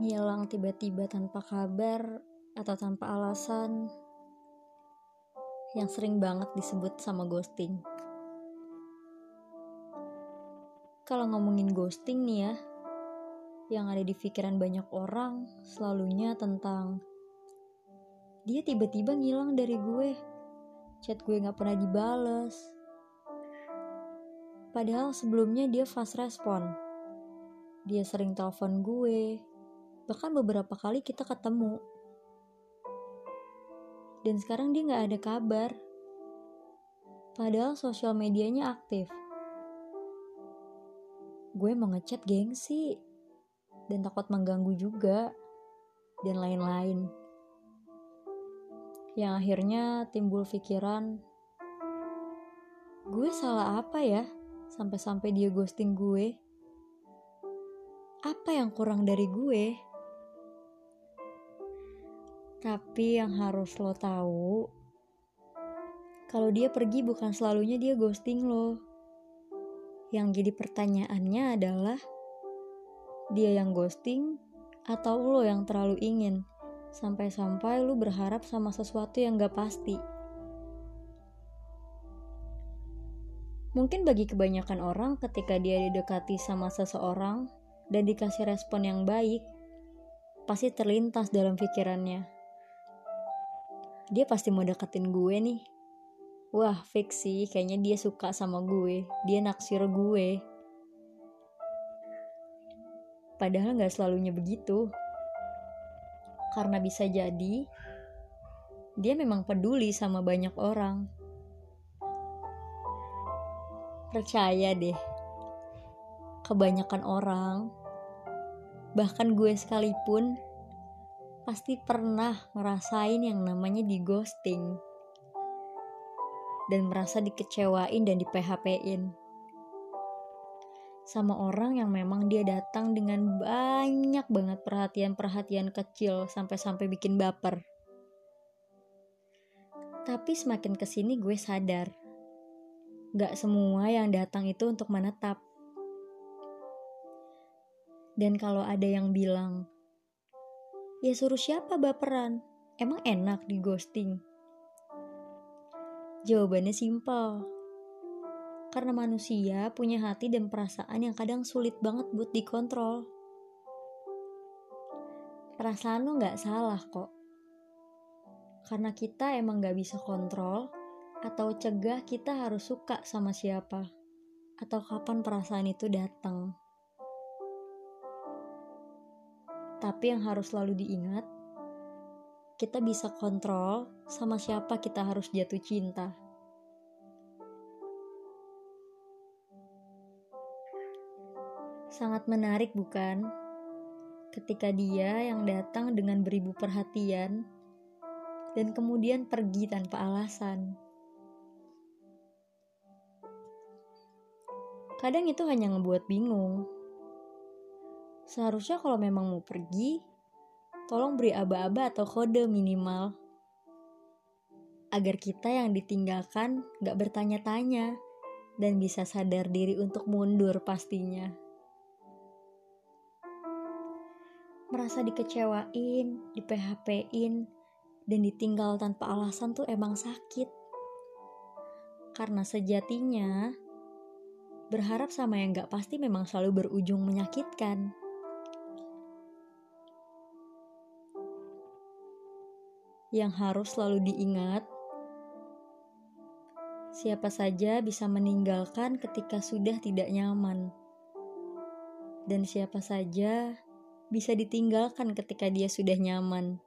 Ngilang tiba-tiba tanpa kabar atau tanpa alasan yang sering banget disebut sama ghosting. Kalau ngomongin ghosting nih ya, yang ada di pikiran banyak orang selalunya tentang dia tiba-tiba ngilang dari gue, chat gue gak pernah dibales. Padahal sebelumnya dia fast respon. Dia sering telepon gue, bahkan beberapa kali kita ketemu. Dan sekarang dia gak ada kabar. Padahal sosial medianya aktif. Gue mau ngechat gengsi, dan takut mengganggu juga, dan lain-lain. Yang akhirnya timbul pikiran, gue salah apa ya sampai-sampai dia ghosting gue? Apa yang kurang dari gue? Tapi yang harus lo tahu, kalau dia pergi bukan selalunya dia ghosting lo. Yang jadi pertanyaannya adalah, dia yang ghosting atau lo yang terlalu ingin, sampai-sampai lo berharap sama sesuatu yang gak pasti. Mungkin bagi kebanyakan orang ketika dia didekati sama seseorang dan dikasih respon yang baik, pasti terlintas dalam pikirannya dia pasti mau deketin gue nih. Wah, fix sih, kayaknya dia suka sama gue. Dia naksir gue. Padahal gak selalunya begitu. Karena bisa jadi, dia memang peduli sama banyak orang. Percaya deh, kebanyakan orang, bahkan gue sekalipun, pasti pernah ngerasain yang namanya di ghosting dan merasa dikecewain dan di PHP-in sama orang yang memang dia datang dengan banyak banget perhatian-perhatian kecil sampai-sampai bikin baper. Tapi semakin ke sini gue sadar, gak semua yang datang itu untuk menetap. Dan kalau ada yang bilang, Ya suruh siapa baperan? Emang enak di ghosting? Jawabannya simpel. Karena manusia punya hati dan perasaan yang kadang sulit banget buat dikontrol. Perasaan lo gak salah kok. Karena kita emang gak bisa kontrol atau cegah kita harus suka sama siapa. Atau kapan perasaan itu datang. Tapi yang harus selalu diingat, kita bisa kontrol sama siapa kita harus jatuh cinta. Sangat menarik bukan? Ketika dia yang datang dengan beribu perhatian dan kemudian pergi tanpa alasan. Kadang itu hanya ngebuat bingung Seharusnya kalau memang mau pergi, tolong beri aba-aba atau kode minimal. Agar kita yang ditinggalkan gak bertanya-tanya dan bisa sadar diri untuk mundur pastinya. Merasa dikecewain, di PHP-in, dan ditinggal tanpa alasan tuh emang sakit. Karena sejatinya, berharap sama yang gak pasti memang selalu berujung menyakitkan. Yang harus selalu diingat. Siapa saja bisa meninggalkan ketika sudah tidak nyaman, dan siapa saja bisa ditinggalkan ketika dia sudah nyaman.